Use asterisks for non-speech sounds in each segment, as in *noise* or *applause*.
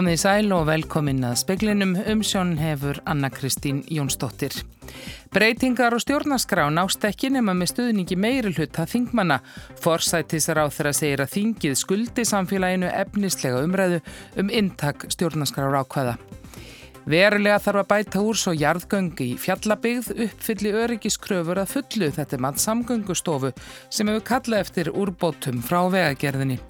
Komið í sæl og velkomin að speklinum umsjón hefur Anna-Kristín Jónsdóttir. Breytingar og stjórnarskrá nást ekki nema með stuðningi meiri hluta þingmanna. Forsættisar á þeirra segir að þingið skuldi samfélaginu efnislega umræðu um intak stjórnarskrá ákvaða. Verulega þarf að bæta úr svo jarðgöngi í fjallabigð uppfylli öryggiskröfur að fullu þetta mann samgöngustofu sem hefur kallað eftir úrbótum frá vegagerðinni.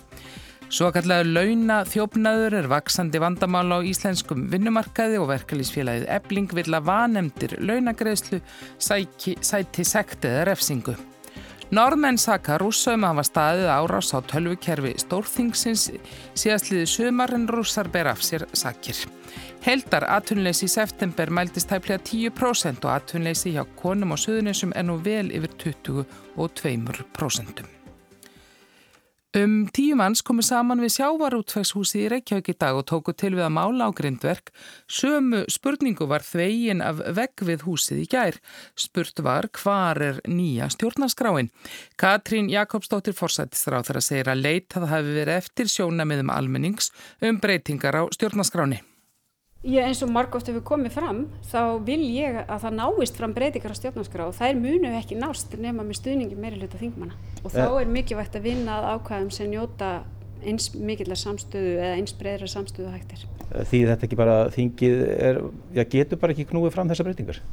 Svo kallar launa þjófnaður er vaksandi vandamál á íslenskum vinnumarkaði og verkalýsfélagið ebling vil að vanemdir launagreðslu sæti, sæti sekt eða refsingu. Norðmenn saka rússum að hafa staðið árás á tölvukerfi stórþingsins síðastliði sömar en rússar ber af sér sakir. Heldar atvinnleysi í september mæltist tæplega 10% og atvinnleysi hjá konum og söðunisum er nú vel yfir 22%. Um tíu manns komu saman við sjávarútveikshúsi í Reykjavík í dag og tóku til við að mála á grindverk. Sömu spurningu var þvegin af vegg við húsið í gær. Spurt var hvar er nýja stjórnarskráin. Katrín Jakobsdóttir forsættistráð þar að segja að leitað hafi verið eftir sjónamiðum almennings um breytingar á stjórnarskráni. Ég eins og margótt hefur komið fram þá vil ég að það náist fram breytingar á stjórnarskrá og þær munu ekki nást nema með stuðningi meiri hluta þingmanna og þá er mikilvægt að vinna að ákvæðum sem njóta eins mikillar samstöðu eða eins breyðra samstöðu hægtir. Því þetta ekki bara þingið er, já getur bara ekki knúið fram þessa breytingar?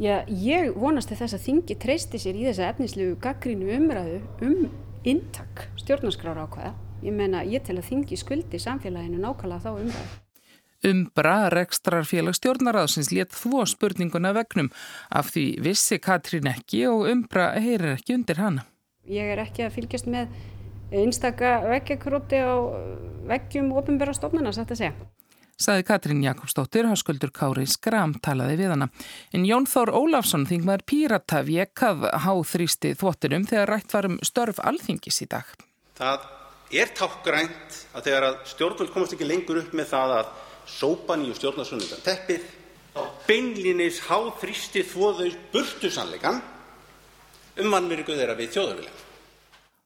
Já, ég vonast þess að þingi treysti sér í þessa efnislegu gaggrínu umræðu um intak stjórnarskrára ákvæða. Ég menna, ég tel að þingi skuldi samfélaginu nákvæmlega þá umræðu. Umbra rekstrarfélag stjórnaráðsins létt þvó spurninguna vegnum af því vissi Katrín ekki og Umbra heyrir ekki undir hana. Ég er ekki að fylgjast með einstaka veggjakróti á veggjum ofinbæra stofnana, satt að segja. Saði Katrín Jakobsdóttir, háskuldur Kári Skram talaði við hana. En Jón Þór Ólafsson þingmaður Pírata vekað háþrýsti þvottinum þegar rætt varum störf alþingis í dag. Það er tákgrænt að þegar að stjórnvöld komast ekki lengur upp með það að sópa nýju stjórnarsunundan teppið þá beinlinis háþrýsti þvoðau burtu sannleikan um mannmyrku þeirra við þjóðaviljan.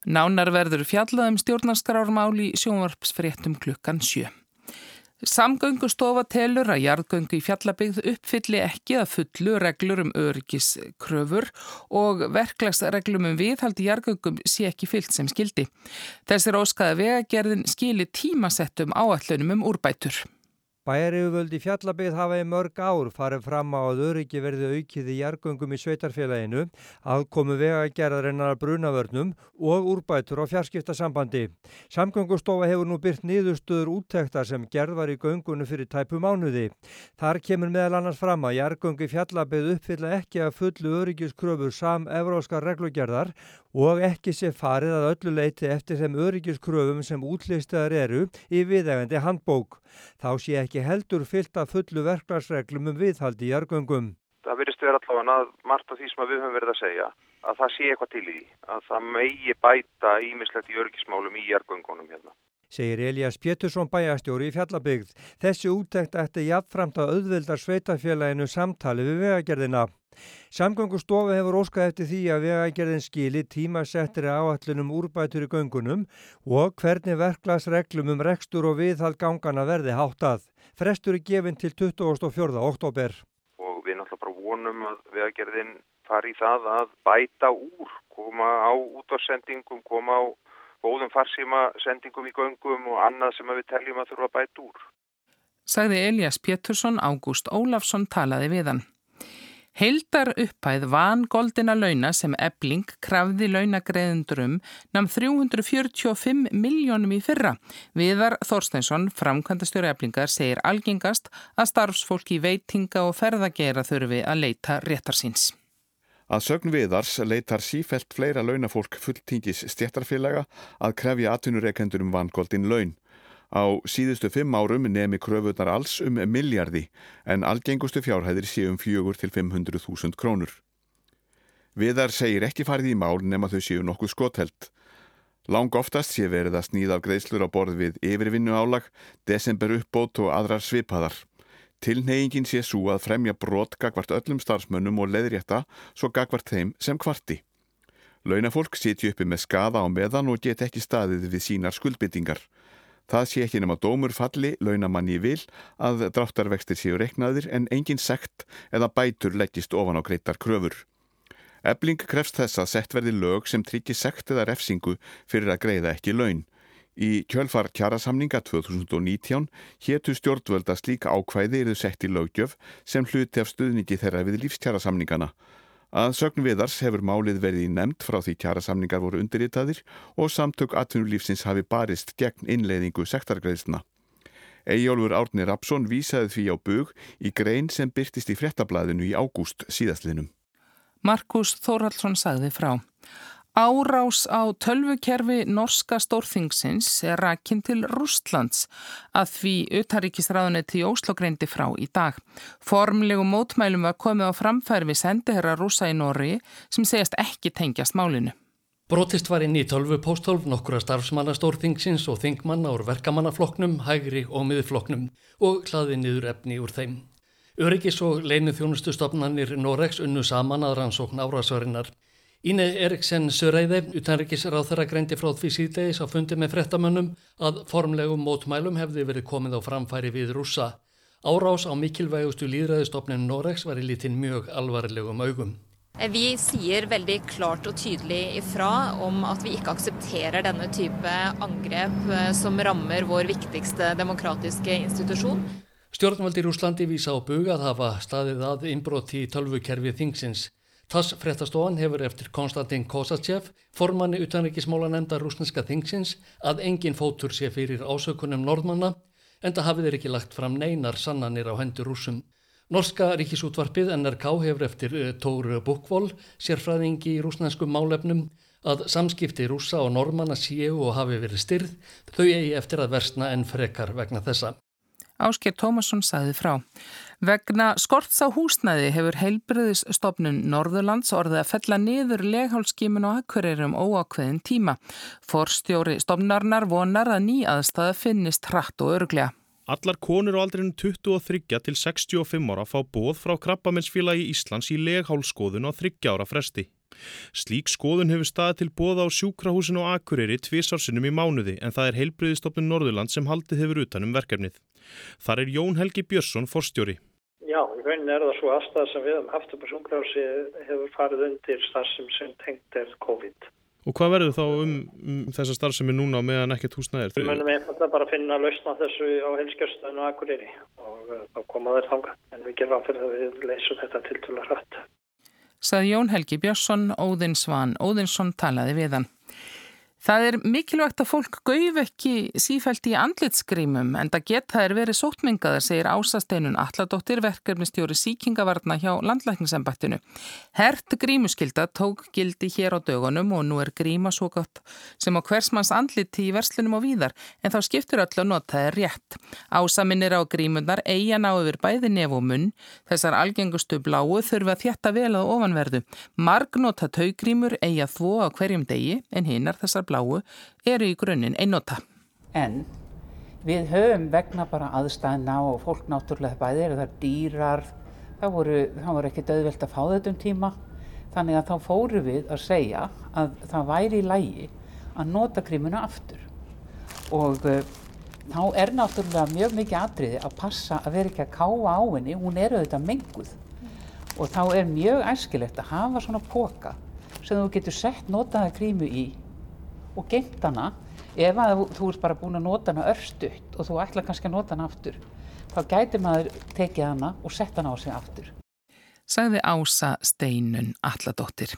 Nánar verður fjallaðum stjórnarskrármáli sjónvarpsfréttum klukkan sjö. Samgöngustofa telur að jarðgöngu í fjallabigð uppfylli ekki að fullu reglur um örgiskröfur og verklagsreglum um viðhaldi jarðgöngum sé ekki fyllt sem skildi. Þessir óskaða vegagerðin skili tímasettum áallunum um úrbætur. Bæjariföld í fjallabið hafa í mörg ár farið fram á að öryggi verði aukið í jargöngum í sveitarfélaginu, aðkomu vegagerðarinnar brunavörnum og úrbætur á fjarskiptasambandi. Samgöngustofa hefur nú byrt niðurstöður úttektar sem gerð var í göngunum fyrir tæpu mánuði. Þar kemur meðal annars fram að jargöngi fjallabið uppfylla ekki að fullu öryggiskröfur sam-evróskar reglugerðar og ekki sé farið að öllu leiti eftir þeim öryggiskröfum sem útlistaðar eru í viðægandi handbók. Þá sé ekki heldur fyllt að fullu verklagsreglum um viðhaldi í jargöngum. Það verðist vera allavega að margt af því sem við höfum verið að segja að það sé eitthvað til í að það megi bæta ímislegt í öryggismálum í jargöngunum hérna. Segir Elias Pétursson bæjastjóri í Fjallabygð. Þessi úttekt ætti jafnframt að auðveldar sveitafélaginu samtali við vegagerðina. Samgöngustofa hefur óskað eftir því að vegagerðin skili tímasettri áallunum úrbætur í göngunum og hvernig verklagsreglum um rekstur og viðhald gangana verði háttað. Frestur er gefinn til 24. oktober. Og við náttúrulega bara vonum að vegagerðin fari í það að bæta úr, koma á útvarsendingum, koma á góðum farsíma sendingum í göngum og annað sem við teljum að þurfa að bæta úr. Sagði Elias Pétursson, Ágúst Ólafsson talaði við hann. Heildar upphæð van goldina launa sem ebling krafði launagreðendurum namn 345 miljónum í fyrra. Viðar Þorsteinsson, framkvæmdastjóri eblingar, segir algengast að starfsfólki veitinga og ferðagera þurfi að leita réttar síns. Að sögn viðars leitar sífelt fleira launafólk fulltingis stjættarfélaga að krefja atvinnureikendur um vangoldin laun. Á síðustu fimm árum nemi kröfunar alls um miljardi en algengustu fjárhæðir sé um fjögur til 500.000 krónur. Viðar segir ekki farið í mál nema þau séu nokkuð skothelt. Lang oftast sé verið að snýða af greiðslur á borð við yfirvinnu álag, desember uppbót og aðrar svipaðar. Tilneyingin sé svo að fremja brot gagvart öllum starfsmönnum og leðrétta svo gagvart þeim sem kvarti. Launafólk sitju uppi með skada á meðan og get ekki staðið við sínar skuldbyttingar. Það sé ekki nema dómur falli, launamanni vil, að dráttarvextir séu reiknaðir en engin sekt eða bætur leggist ofan á greitar kröfur. Ebling krefst þess að sett verði lög sem tryggir sekt eða refsingu fyrir að greiða ekki laun. Í kjölfar kjarasamninga 2019 héttu stjórnvölda slíka ákvæði eruð sett í lögjöf sem hluti af stuðningi þeirra við lífskjarasamningana. Að sögn viðars hefur málið verið í nefnd frá því kjarasamningar voru undirritaðir og samtök atvinnulífsins hafi barist gegn innleiðingu sektargreðsna. Ejjólfur Árni Rapsson vísaði því á bug í grein sem byrtist í frettablaðinu í ágúst síðastlinum. Markus Þórhaldsson sagði frá. Árás á tölvukerfi norska stórþingsins er rækinn til Rústlands að því utaríkisræðuneti í Óslo greindi frá í dag. Formlegu mótmælum var komið á framfæri við sendiherra rúsa í Nóri sem segjast ekki tengjast málinu. Brotist var inn í tölvu póstólf nokkura starfsmanna stórþingsins og þingmanna úr verkamannafloknum, hægri og miðfloknum og hlaði niður efni úr þeim. Öryggis og leinu þjónustu stopnannir Noregs unnu saman að rannsókn árásvarinnar. Íne Eriksen Söreiði, utanrikisráð þeirra greindi frá því síðdeis á fundi með frettamönnum að formlegum mótmælum hefði verið komið á framfæri við rúsa. Árás á mikilvægustu líðræðistofnin Noregs var í litin mjög alvarlegum augum. Vi sier veldig klart og tydelig ifra om at vi ikke aksepterer denne type angrep eh, som rammer vår viktigste demokratiske institusjon. Stjórnvaldi í Rúslandi vísa á bug að hafa staðið að innbroti í tölvukerfi þingsins. Tass fréttastofan hefur eftir Konstantin Kosachev, formanni utanrikismóla nefnda rúsneska þingsins, að engin fótur sé fyrir ásökunum norðmanna, en það hafið er ekki lagt fram neinar sannanir á hendur rúsum. Norska ríkisútvarpið NRK hefur eftir uh, Tóru Bukvól, sérfræðingi í rúsnenskum málefnum, að samskipti rúsa og normanna séu og hafi verið styrð, þau eigi eftir að versna en frekar vegna þessa. Ásker Tómasson sagði frá. Vegna skorts á húsnæði hefur heilbriðisstofnun Norðurlands orðið að fella niður leghálskimin og akkurirum óákveðin tíma. Forstjóri stofnarnar vonar að ný aðstæða finnist hratt og örglega. Allar konur á aldrinu 23 til 65 ára fá bóð frá Krabbamennsfélagi Íslands í leghálskoðun á 30 ára fresti. Slík skoðun hefur staðið til bóða á sjúkrahúsinu og Akureyri tvísársinnum í mánuði en það er heilbriðistofnun Norðurland sem haldið hefur utanum verkefnið. Þar er Jón Helgi Björnsson forstjóri. Já, í rauninni er það svo aðstæða sem við um haft upp á sjúkrahúsi hefur farið undir starfsum sem tengt er COVID. Og hvað verður þá um, um þessa starf sem er núna meðan ekkert húsnæðir? Við munum einfalda bara að finna lausna þessu á helskjörstöðinu og Akureyri og uh, þá koma þeir þanga en við gerum áfyrir að við leysum þetta til tula hratt saði Jón Helgi Björnsson, Óðinsvan Óðinsson talaði við hann. Það er mikilvægt að fólk gauð ekki sífælt í andlitsgrímum en það geta er verið sótmingaðar, segir Ásasteinun Alladóttir, verkefnistjóri síkingavarna hjá landlækningsembættinu. Hert grímuskylda tók gildi hér á dögunum og nú er gríma svo gott sem á hversmanns andliti í verslunum og víðar en þá skiptur öll að nota er rétt. Ásaminir á grímunar eiga ná yfir bæði nef og munn, þessar algengustu bláu þurfa að þjætta vel að ofanverðu. Margnota taugrímur eiga þvó á hverjum degi en hinnar þessar bláu eru í grunninn einnota. En við höfum vegna bara aðstæðina og fólk náttúrulega bæði eru það dýrar, það voru, voru ekki döðvelt að fá þetta um tíma. Þannig að þá fóru við að segja að það væri í lægi að nota krimuna aftur. Og uh, þá er náttúrulega mjög mikið atriði að passa að vera ekki að káa á henni, hún er auðvitað menguð. Og þá er mjög æskilegt að hafa svona póka sem þú getur sett notaða krímu í og geimt hana ef að þú ert bara búin að nota hana örstuðt og þú ætla kannski að nota hana aftur þá gæti maður tekið hana og sett hana á sig aftur. Sagði Ása Steinun Alladóttir.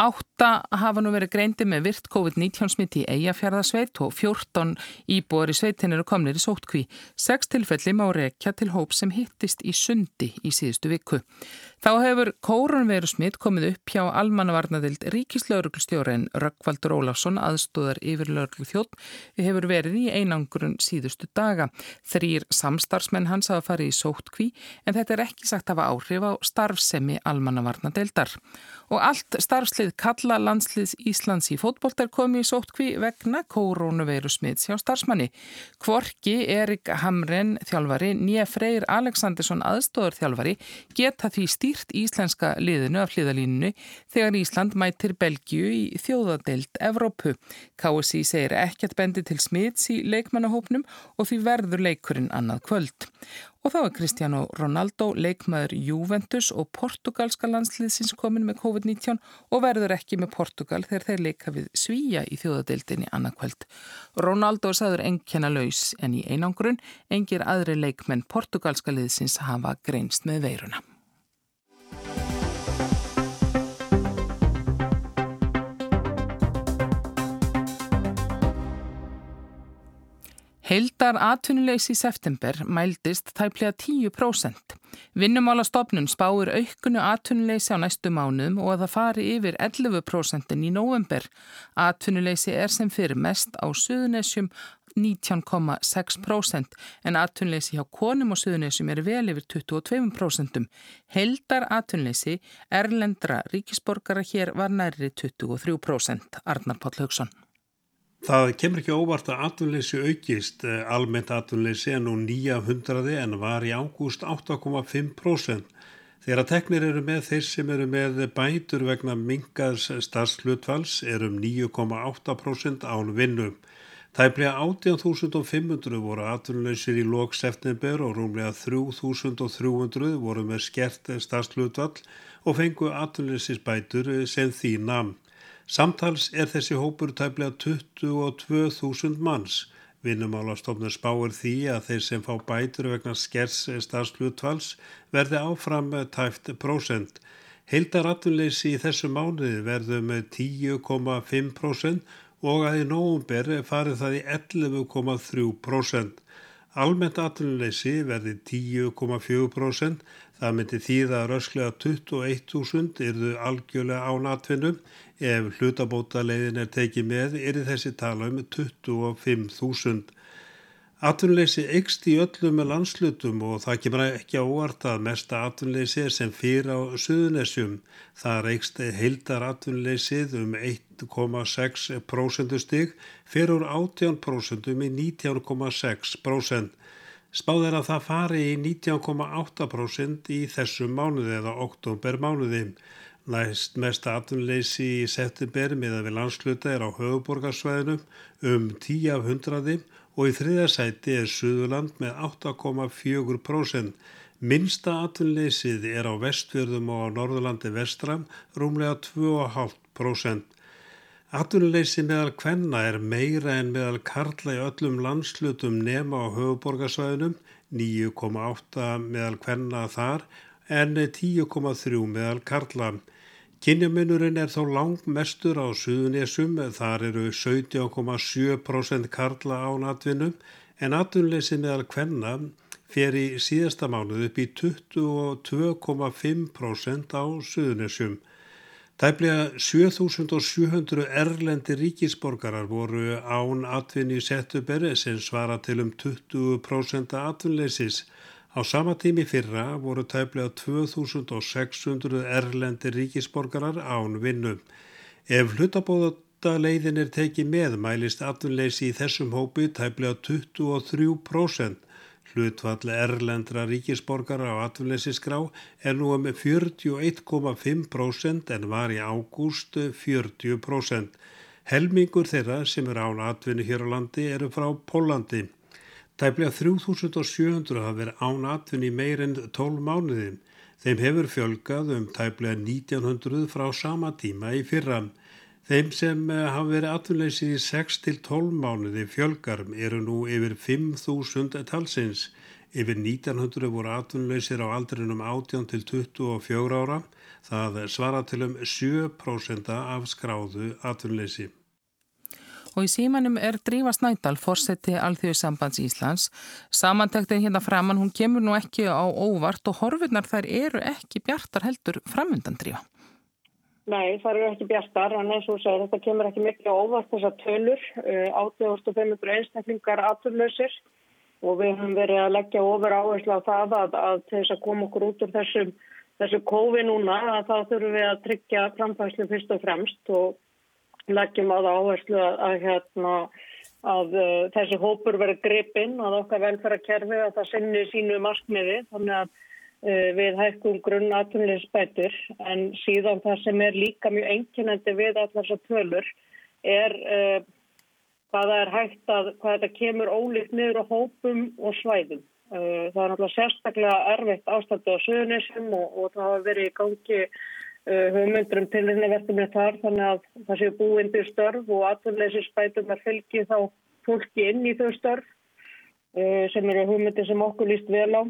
Átta hafa nú verið greindi með virt COVID-19 smitt í Eyjafjörðasveit og 14 íbúar í sveitin eru komnir í sótkví. Seks tilfelli má rekja til hóp sem hittist í sundi í síðustu viku. Þá hefur kórunverusmitt komið upp hjá almannavarnadild ríkislauruglustjórin Rökkvaldur Ólafsson aðstóðar yfir lauruglu þjótt hefur verið í einangrun síðustu daga. Þrýr samstarfsmenn hans hafa farið í sótkví en þetta er ekki sagt að hafa áhrif á starfsemi almannavarnadildar. Og allt starfslið Lið Kalla landsliðs Íslands í fótbolt er komið í sótkví vegna koronaveiru smiðs hjá starfsmanni. Kvorki Erik Hamren þjálfari, nýja Freyr Aleksandersson aðstóður þjálfari geta því stýrt íslenska liðinu af hliðalínunu þegar Ísland mætir Belgiu í þjóðadeild Evrópu. KSI segir ekkert bendi til smiðs í leikmannahópnum og því verður leikurinn annað kvöld. Og þá er Cristiano Ronaldo, leikmaður Juventus og portugalska landsliðsins komin með COVID-19 og verður ekki með Portugal þegar þeir leika við svíja í þjóðadeildinni annarkvöld. Ronaldo saður engkjana laus en í einangrun engir aðri leikmenn portugalska liðsins hafa greinst með veiruna. Heildar atvinnuleysi í september mældist tæplega 10%. Vinnumála stopnun spáir aukunu atvinnuleysi á næstu mánuðum og að það fari yfir 11% í november. Atvinnuleysi er sem fyrir mest á Suðunessjum 19,6% en atvinnuleysi hjá konum á Suðunessjum er vel yfir 22%. Heildar atvinnuleysi erlendra ríkisborgara hér var nærri 23%. Arnar Páll Haugsson. Það kemur ekki óvart að atvinnleysi aukist, almennt atvinnleysi er nú 900 en var í ágúst 8,5%. Þegar að teknir eru með þeir sem eru með bætur vegna mingaðs starfslutfalls er um 9,8% án vinnum. Tæplega 18.500 voru atvinnuleysir í lok september og rúmlega 3.300 voru með skert starfslutfall og fengu atvinnuleysisbætur sem því namn. Samtals er þessi hópur tæplega 22.000 manns. Vinnumálastofnur spáir því að þeir sem fá bætur vegna skers starfslutvals verði áfram tæft prósent. Heildar atvinnleysi í þessu mánuði verður með 10,5% og að í nógumber farið það í 11,3%. Almennt atvinnuleysi verði 10,4%, það myndi þýða rösklega 21.000 yrðu algjörlega án atvinnum, ef hlutabóta leiðin er tekið með er þessi tala um 25.000. Atvinnuleysi eikst í öllum landslutum og það kemur ekki á óvart að mesta atvinnuleysi er sem fyrir á Suðunessjum. Það eikst heildar atvinnuleysið um 1,6% stig fyrir 18% í 19,6%. Spáð er að það fari í 19,8% í þessum mánuði eða oktober mánuði. Næst mesta atvinnuleysi í september miða við landsluta er á höfuborgarsvæðinu um 10 af 100 og í þriðarsæti er Suðurland með 8,4%. Minsta atvinnleysið er á vestfjörðum og á Norðurlandi vestram rúmlega 2,5%. Atvinnleysi meðal kvenna er meira en meðal karla í öllum landslutum nema á höfuborgarsvæðinum, 9,8 meðal kvenna þar en 10,3 meðal karla. Kynjamunurinn er þó langt mestur á Suðunésum, þar eru 17,7% karla án atvinnum en atvinnleysi meðal kvenna fer í síðasta mánuð upp í 22,5% á Suðunésum. Tæplega 7700 erlendi ríkisborgarar voru án atvinni í setuberi sem svara til um 20% atvinnleysis. Á sama tími fyrra voru tæplega 2600 erlendi ríkisborgarar án vinnu. Ef hlutabóða leiðin er tekið með mælist atvinnleysi í þessum hópi tæplega 23%. Hlutfall erlendra ríkisborgara á atvinnleysisgrá er nú um 41,5% en var í ágúst 40%. Helmingur þeirra sem er án atvinni hér á landi eru frá Pólandi. Tæplega 3700 hafa verið án atvinni meir en 12 mánuði. Þeim hefur fjölgað um tæplega 1900 frá sama tíma í fyrram. Þeim sem hafa verið atvinnleysið í 6-12 mánuði fjölgarm eru nú yfir 5.000 talsins. Yfir 1900 voru atvinnleysir á aldrinum 18 til 24 ára. Það svara til um 7% af skráðu atvinnleysi. Og í símanum er Drífa Snædal, fórseti Alþjóðsambands Íslands. Samantektin hérna framann, hún kemur nú ekki á óvart og horfurnar þær eru ekki bjartar heldur framöndan Drífa. Nei, það eru ekki bjartar, en eins og segir þetta kemur ekki miklu óvart þessar tölur, 8500 einstaklingar aturlausir og við höfum verið að leggja ofur áherslu á það að, að þess að koma okkur út úr þessum þessu kófi núna að þá þurfum við að tryggja framfæslu fyrst og fremst og leggjum á það áherslu að, að, hérna, að uh, þessi hópur verið gripinn að okkar velferðarkerfi að það sinni sínu markmiði þannig að uh, við hækkum grunn aðtunleysbætur en síðan það sem er líka mjög enginandi við allar þessar tölur er uh, hvað það er hægt að hvað þetta kemur ólíkt niður á hópum og svæðum. Uh, það er náttúrulega sérstaklega erfitt ástandi á söðunisum og, og það hafa verið í gangi hugmyndur um tilrinnivertumni þar þannig að það séu búindir störf og aðvunleysi spætum að fylgi þá fólki inn í þau störf uh, sem eru hugmyndir sem okkur líst vel á.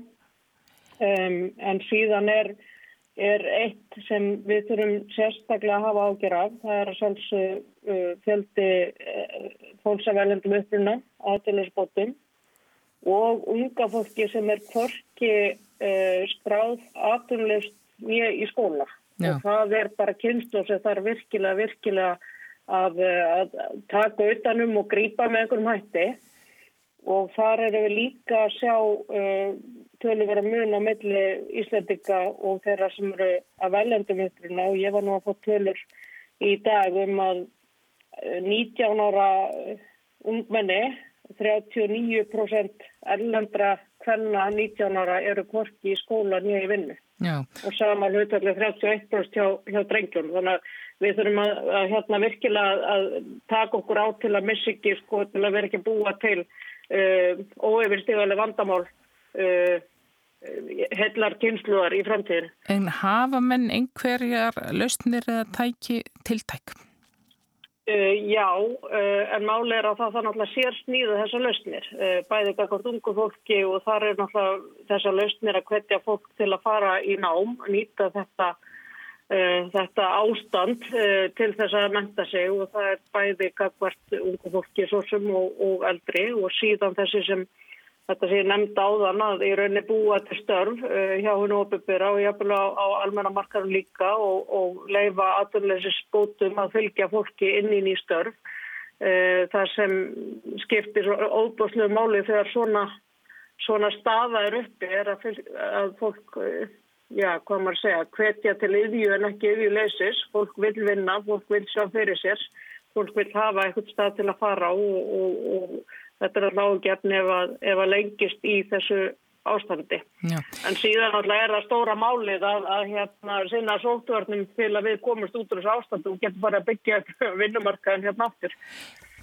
Um, en síðan er, er eitt sem við þurfum sérstaklega að hafa ágjör af. Það er að sjálfsög fjöldi fólksafælendum uppruna aðvunleysbótum og unga fólki sem er hvorki uh, skráð nýja í skóla Já. og það er bara kynslu sem er virkilega, virkilega að, að taka utanum og grýpa með einhverjum hætti. Og þar erum við líka að sjá uh, tölur vera mun á milli Íslandika og þeirra sem eru að veljandum uppruna. Og ég var nú að fá tölur í dag um að 19 ára ungmenni 39% erlendra hvenna 19 ára eru korki í skóla nýja í vinnu Já. og sama hlutallega 31% hjá, hjá drengjum þannig að við þurfum að, að hérna virkilega að taka okkur á til að missa ekki sko til að vera ekki búa til uh, óeyfirstíðarlega vandamál uh, hellar kynsluðar í framtíðin. En hafa menn einhverjar lausnir eða tæki tiltæk? Uh, já, uh, en máli er að það það náttúrulega sér snýðu þessar lausnir, uh, bæði ekkert ungu fólki og þar er náttúrulega þessar lausnir að hvetja fólk til að fara í nám, nýta þetta, þetta ástand til þess að menta sig. Og það er bæði ekkert ungu fólki svo sem og, og eldri. Og síðan þessi sem þetta sé nefnd áðan að í rauninni búa til störf uh, hjá hennu opibera og jáfnvel á, á almennamarkarum líka og, og leifa aðunleysi spótum að fylgja fólki inn í ný störf. Uh, það sem skiptir óbúslu máli þegar svona, svona staða er uppi er að, að fólk, uh, já hvað maður segja, hvetja til yðju en ekki yðjuleysis. Fólk vil vinna, fólk vil sjá fyrir sér, fólk vil hafa eitthvað stað til að fara og, og, og þetta er alltaf ágefni ef, ef að lengist í þessu ástandi. Já. En síðan alltaf er það stóra málið að, að hérna sinna sóttvörnum til að við komumst út úr þessu ástandi og getum bara að byggja *laughs* vinnumarkaðin hérna áttur.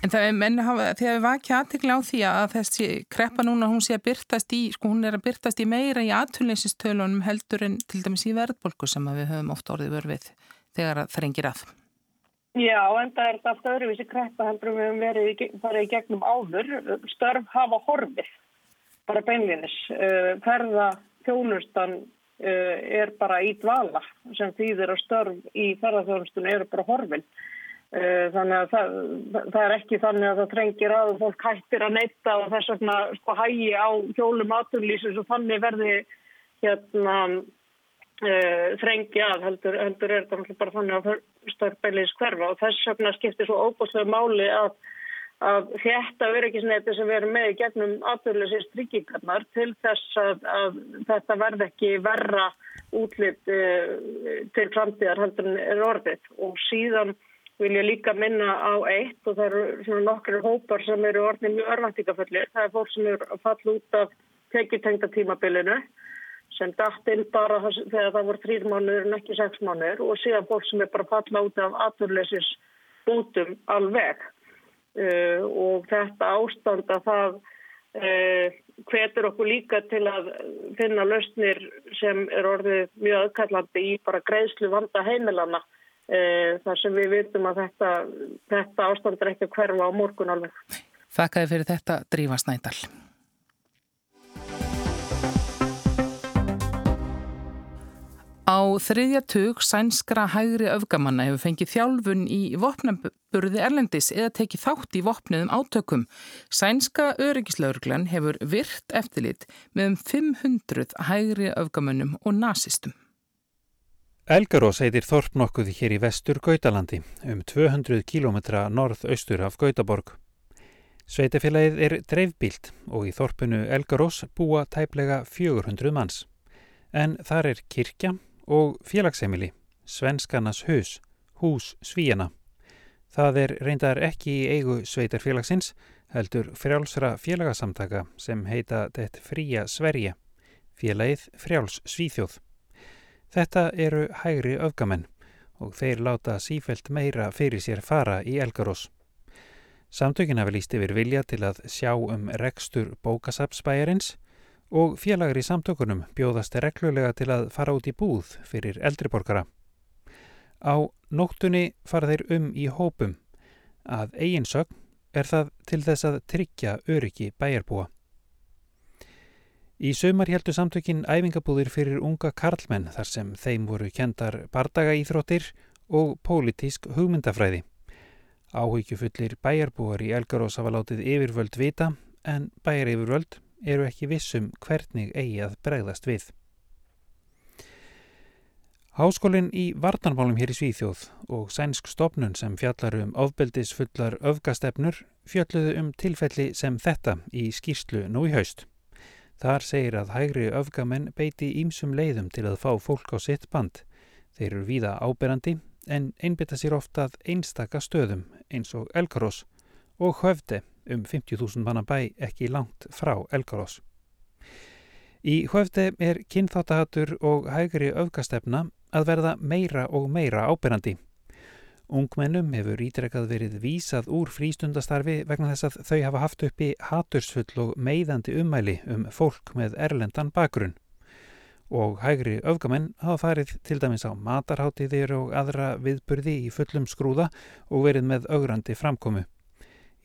En það er menn þegar við vakja aðtikla á því að þessi kreppa núna hún sé að byrtast í, sko hún er að byrtast í meira í aðtunleysistölunum heldur en til dæmis í verðbolku sem við höfum oft orðið vörfið þegar það reyngir að. Já, en það er þetta allt öðruvísi kreppa heldur við höfum verið bara í gegnum áður. Störf hafa horfið, bara beinlinis. Uh, ferða þjónustan uh, er bara í dvala sem þýðir að störf í ferðarþjónustunum eru bara horfin. Uh, þannig að það, það er ekki þannig að það trengir að fólk hættir að neyta og þess vegna sko hægi á hjólum aturlýsins og þannig verði hérna Uh, þrengi að heldur, heldur er þetta bara þannig að störpælis hverfa og þess vegna skiptir svo óbúslega máli að, að þetta öryggisneti sem við erum með í gegnum aðbjörlusist tryggingarnar til þess að, að þetta verð ekki verra útlitt uh, til framtíðar heldur er orðið. Og síðan vil ég líka minna á eitt og það eru nokkru hópar sem eru orðið mjög örvæntingaföllir, það er fólk sem eru að falla út af tekjutengta tímabilinu sem dætt inn bara þegar það voru þrýr mánuður en ekki sex mánuður og síðan fólk sem er bara falla út af aturleysis bútum alveg uh, og þetta ástand að það uh, hvetur okkur líka til að finna lausnir sem er orðið mjög aðkallandi í bara greiðslu vanda heimilana uh, þar sem við vitum að þetta, þetta ástand er ekki að hverfa á morgun alveg. Þakkaði fyrir þetta Drífa Snædal. Á þriðja tug sænskra hægri öfgamanna hefur fengið þjálfun í vopnaburði Erlendis eða tekið þátt í vopniðum átökum. Sænska öryggislaurglan hefur virt eftirlit með um 500 hægri öfgamannum og nazistum. Elgarós heitir Þorp nokkuð hér í vestur Gautalandi, um 200 km norð-austur af Gautaborg. Sveitafélagið er dreifbílt og í Þorpunu Elgarós búa tæplega 400 manns. En þar er kirkja og félagsheimili, Svenskarnas hus, hús Svíjana. Það er reyndar ekki í eigu sveitarfélagsins, heldur frjálsra félagsamtaka sem heita Dett fría Sverige, félagið frjáls Svíþjóð. Þetta eru hægri öfgamenn og þeir láta sífelt meira fyrir sér fara í Elgarós. Samtökin hafi líst yfir vilja til að sjá um rekstur bókasapsbæjarins og félagar í samtökunum bjóðast reglulega til að fara út í búð fyrir eldriborgara. Á nóttunni fara þeir um í hópum. Að eiginsögn er það til þess að tryggja öryggi bæjarbúa. Í sömar heldur samtökin æfingabúðir fyrir unga karlmenn þar sem þeim voru kendar bardagaýþróttir og pólitísk hugmyndafræði. Áhyggjufullir bæjarbúar í Elgarós hafa látið yfirvöld vita en bæjar yfirvöld eru ekki vissum hvernig eigi að bregðast við. Háskólinn í Varnarmálum hér í Svíþjóð og sænsk stopnun sem fjallar um ofbeldisfullar öfgastefnur fjalluðu um tilfelli sem þetta í skýrslu nú í haust. Þar segir að hægri öfgamenn beiti ímsum leiðum til að fá fólk á sitt band. Þeir eru víða áberandi en einbytta sér ofta að einstaka stöðum eins og Elgarós og höfde um 50.000 manna bæ ekki langt frá Elgarós. Í höfde er kynþáttahatur og hægri öfgastefna að verða meira og meira ábyrrandi. Ungmennum hefur ítrekkað verið vísað úr frístundastarfi vegna þess að þau hafa haft uppi hatursfull og meiðandi ummæli um fólk með erlendan bakgrunn og hægri öfgamenn hafa farið til dæmis á matarháttiðir og aðra viðburði í fullum skrúða og verið með augrandi framkomu.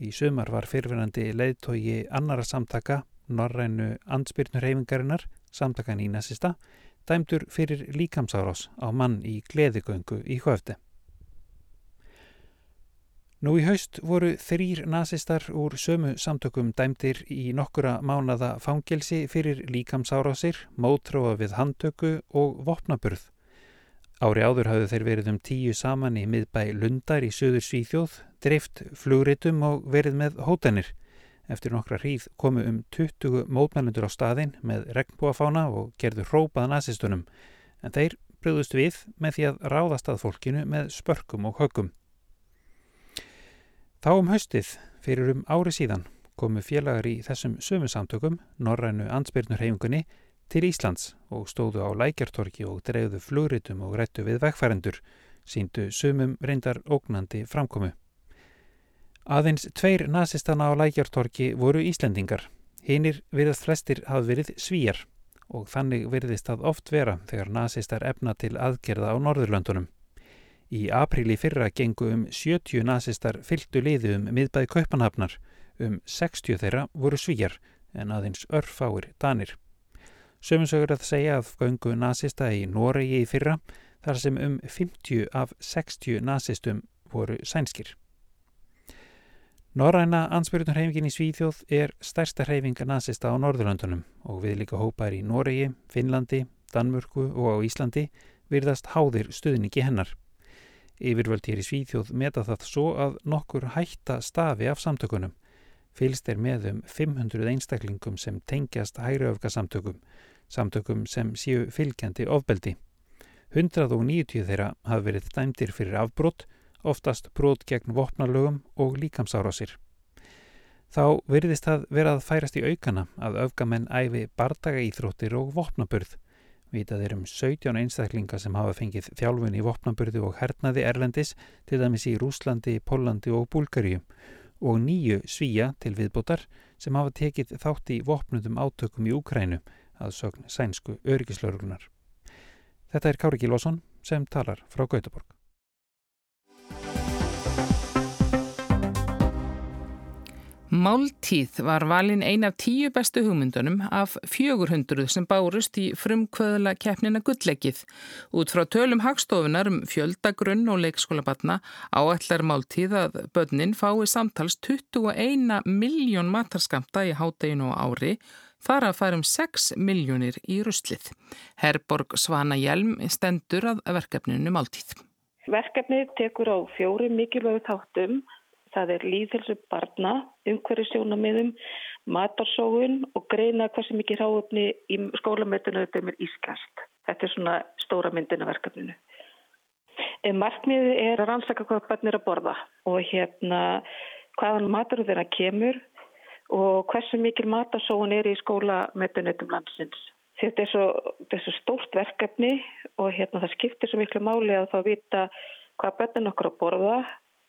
Í sumar var fyrfinandi leiðtogi annara samtaka, Norrænu Ansbyrnurhefingarinnar, samtakan í næsista, dæmdur fyrir líkamsárás á mann í gleðigöngu í höfde. Nú í haust voru þrýr nazistar úr sömu samtökum dæmdir í nokkura mánada fangelsi fyrir líkamsárásir, mótróa við handtöku og vopnaburð. Ári áður hafðu þeir verið um tíu saman í miðbæ Lundar í söður Svíþjóð, dreift flugritum og verið með hótanir. Eftir nokkra hríð komu um 20 mótmælundur á staðin með regnbúafána og gerðu hrópað nazistunum, en þeir bröðust við með því að ráðast að fólkinu með spörkum og höggum. Þá um haustið, fyrir um ári síðan, komu félagar í þessum sömu samtökum, Norrænu ansbyrnurhefingunni, til Íslands og stóðu á lækjartorki og dreyðu flugritum og rættu við vegfærendur, síndu sömum reyndar ógnandi framkomu. Aðeins tveir nazistana á lækjartorki voru Íslendingar. Hinnir virðast flestir hafa verið svíjar og þannig virðist það oft vera þegar nazistar efna til aðgerða á Norðurlöndunum. Í apríli fyrra gengu um 70 nazistar fylgdu liði um miðbæði kaupanhafnar, um 60 þeirra voru svíjar en aðeins örfáir danir. Sömumsögur að segja að göngu nazista í Noregi í fyrra þar sem um 50 af 60 nazistum voru sænskir. Norræna ansbyrjunarhefingin í Svíþjóð er stærsta hrefinga nazista á Norðurlandunum og við líka hópar í Noregi, Finnlandi, Danmörku og á Íslandi virðast háðir stuðningi hennar. Yfirvöld hér í Svíþjóð meta það svo að nokkur hætta stafi af samtökunum. Fylst er með um 500 einstaklingum sem tengjast hægriöfka samtökum, sem séu fylgjandi ofbeldi. 190 þeirra hafi verið dæmdir fyrir afbrott, oftast brot gegn vopnarlögum og líkamsárásir. Þá verðist það verað færast í aukana að öfgamenn æfi bardaga íþróttir og vopnaburð. Vitað er um 17 einstaklinga sem hafa fengið þjálfun í vopnaburðu og hernaði Erlendis til dæmis í Rúslandi, Pólandi og Búlgaríu og nýju svíja til viðbótar sem hafa tekið þátt í vopnundum átökum í Úkrænu að sögn sænsku örgislauruglunar. Þetta er Kári Gílásson sem talar frá Gautaborg. Máltíð var valin ein af tíu bestu hugmyndunum af 400 sem bárust í frumkvöðla keppnina Gullegið. Út frá tölum hagstofunar um fjöldagrunn og leikskólabatna áætlar máltíð að börnin fái samtals 21 miljón matarskamta í hátteginu og ári þar að færum 6 miljónir í ruslið. Herborg Svana Hjelm stendur að verkefninu máltíð. Verkefnið tekur á fjóri mikilvægu þáttum Það er líðhelsu barna, umhverju sjónamiðum, matarsóun og greina sem ekki ráöfni í skólamötunum þetta er ískast. Þetta er svona stóra myndina verkefninu. Markmiðið er að rannsaka hvað börn er að borða og hérna hvaðan matur þeirra kemur og hversu mikil matasóun er í skólametunetum landsins. Þetta er svo, svo stórt verkefni og hérna það skiptir svo miklu máli að þá vita hvað börnin okkur að borða,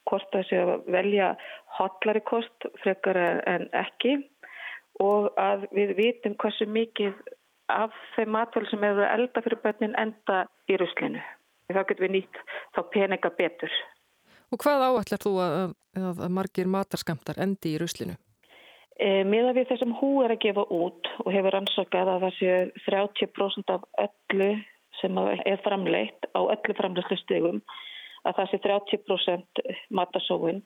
hvort það sé að velja hotlari kost frekar en ekki og að við vitum hversu mikið af þeim matvæl sem hefur elda fyrir börnin enda í ruslinu þá getum við nýtt þá peninga betur. Og hvað áallar þú að, að, að margir matarskamtar endi í ruslinu? E, Miða við þessum hú er að gefa út og hefur ansakað að það sé 30% af öllu sem er framleitt á öllu framleyslu stegum að það sé 30% matarsóin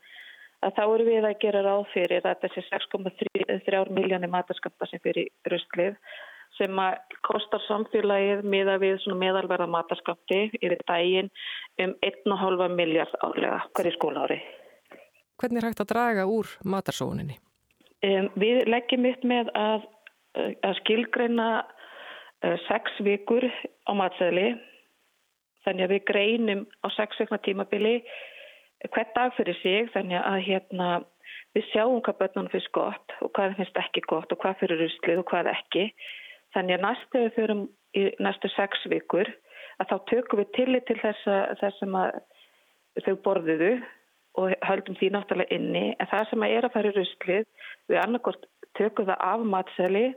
að þá eru við að gera ráð fyrir að þessi 6,3 miljónir mataskamta sem fyrir ruslið sem að kostar samfélagið miða við meðalverða mataskapti yfir dægin um 1,5 miljard álega hverju skólaári. Hvernig er hægt að draga úr matarsóuninni? Um, við leggjum upp með að, að skilgreina uh, sex vikur á matsæðli þannig að við greinum á sex vekna tímabili hvert dag fyrir sig þannig að hérna, við sjáum hvað börnunum finnst gott og hvað finnst ekki gott og hvað fyrir ruslið og hvað ekki Þannig að næstu við fyrir í næstu sex vikur að þá tökum við tillit til þess að þau borðuðu og höldum því náttúrulega inni. En það sem að er að fara í ruslið, við annarkort tökum það af matseli og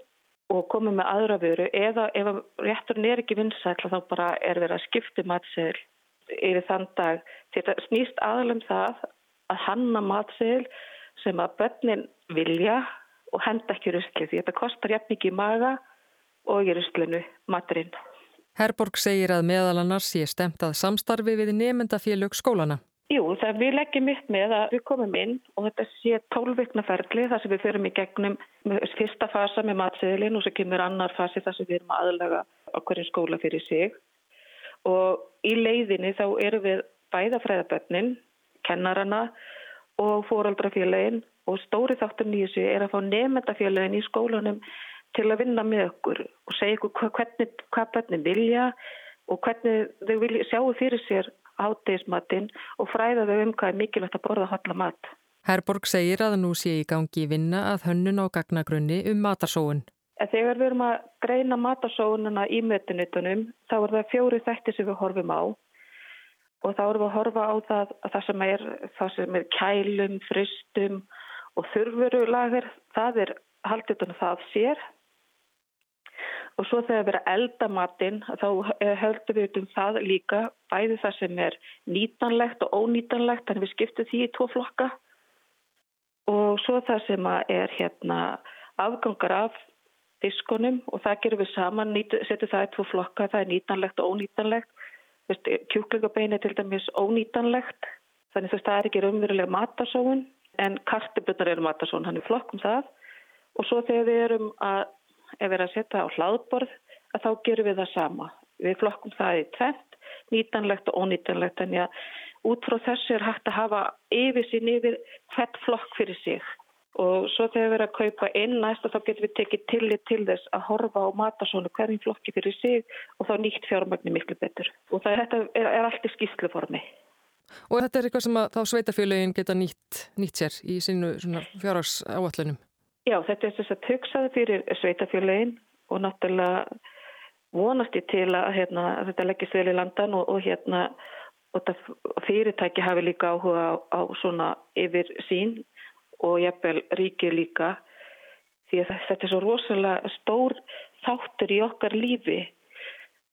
komum með aðra vöru eða ef rétturinn er ekki vinsætla þá bara er verið að skipta matsel yfir þann dag. Þetta snýst aðalum það að hanna matsel sem að börnin vilja og henda ekki ruslið því þetta kostar jafn mikið maga og í ruslinu maturinn. Herborg segir að meðal annars sé stemt að samstarfi við nefndafélög skólana. Jú, það við leggjum upp með að við komum inn og þetta sé tólvikna ferli þar sem við förum í gegnum fyrsta fasa með matsiðilinn og svo kemur annar fasi þar sem við erum aðlaga okkur í skóla fyrir sig. Og í leiðinni þá eru við bæðafræðabötnin, kennarana og fóraldrafélagin og stóri þáttur nýjus er að fá nefndafélagin í skólanum til að vinna með okkur og segja ykkur hvernig, hvað börnum vilja og hvernig þau vilja, sjáu fyrir sér átegismatinn og fræða þau um hvað er mikilvægt að borða hotla mat. Herborg segir að nú sé í gangi vinna að hönnun á gagnagrunni um matarsóun. Þegar við erum að greina matarsóununa í mötunutunum þá er það fjóri þætti sem við horfum á og þá erum við að horfa á það að það sem er, það sem er kælum, fristum og þurfurulager, það er haldið utan það sér og svo þegar við erum að elda matinn þá höldum við um það líka bæði það sem er nýtanlegt og ónýtanlegt þannig við skiptum því í tvo flokka. Og svo það sem er hérna afgangar af diskonum og það gerum við saman, setjum það í tvo flokka, það er nýtanlegt og ónýtanlegt. Kjúklingabein er til dæmis ónýtanlegt þannig að það er ekki raunverulega matasóun en kartiblunar eru matasóun, hann er flokkum það. Og svo þegar við erum að ef við erum að setja á hlaðborð að þá gerum við það sama. Við flokkum það í tvent, nýtanlegt og ónýtanlegt en já, út frá þessu er hægt að hafa yfir sín yfir hvert flokk fyrir sig og svo þegar við erum að kaupa inn næst og þá getum við tekið tillit til þess að horfa á matasónu hverjum flokki fyrir sig og þá nýtt fjármagni miklu betur og það, þetta er, er allt í skýsluformi. Og þetta er eitthvað sem þá sveitafélagin geta nýtt, nýtt sér í sínu fjárhags áallunum? Já, þetta er þess að hugsaði fyrir sveitafjölein og náttúrulega vonast ég til að, hérna, þetta leggist vel í landan og, og, hérna, og fyrirtæki hafi líka áhuga á, á svona yfir sín og jafnvel ríkir líka. Því að þetta er svo rosalega stór þáttur í okkar lífi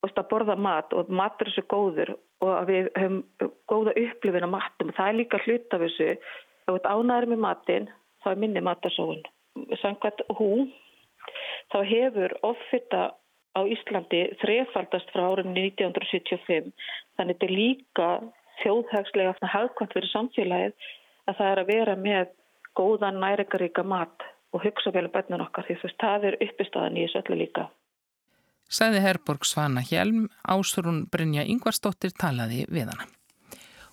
að borða mat og matur er svo góður og að við höfum góða upplifin á matum það er líka hlut af þessu. Ef við ánæðum með matin þá er minni matarsóun samkvæmt hú þá hefur offita á Íslandi þrefaldast frá árunni 1975 þannig þetta er líka þjóðhagslega hafðkvæmt fyrir samfélagið að það er að vera með góðan næringaríka mat og hugsa vel um bennun okkar því þú veist það er uppistaðan í þessu öllu líka. Sæði Herborg Svana Hjelm, Ásrún Brynja Yngvarsdóttir talaði við hana.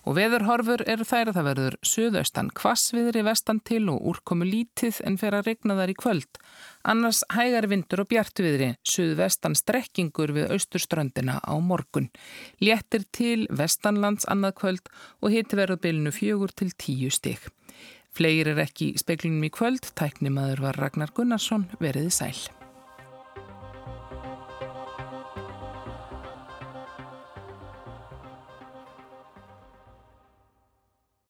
Og veðurhorfur eru þær að það verður suðaustan kvassviðri vestan til og úrkomu lítið en fer að regna þar í kvöld. Annars hægar vindur og bjartviðri, suðvestan strekkingur við austurströndina á morgun. Léttir til vestanlands annað kvöld og hiti verður bylnu fjögur til tíu stig. Fleir er ekki í speklinum í kvöld, tæknimaður var Ragnar Gunnarsson, veriði sæl.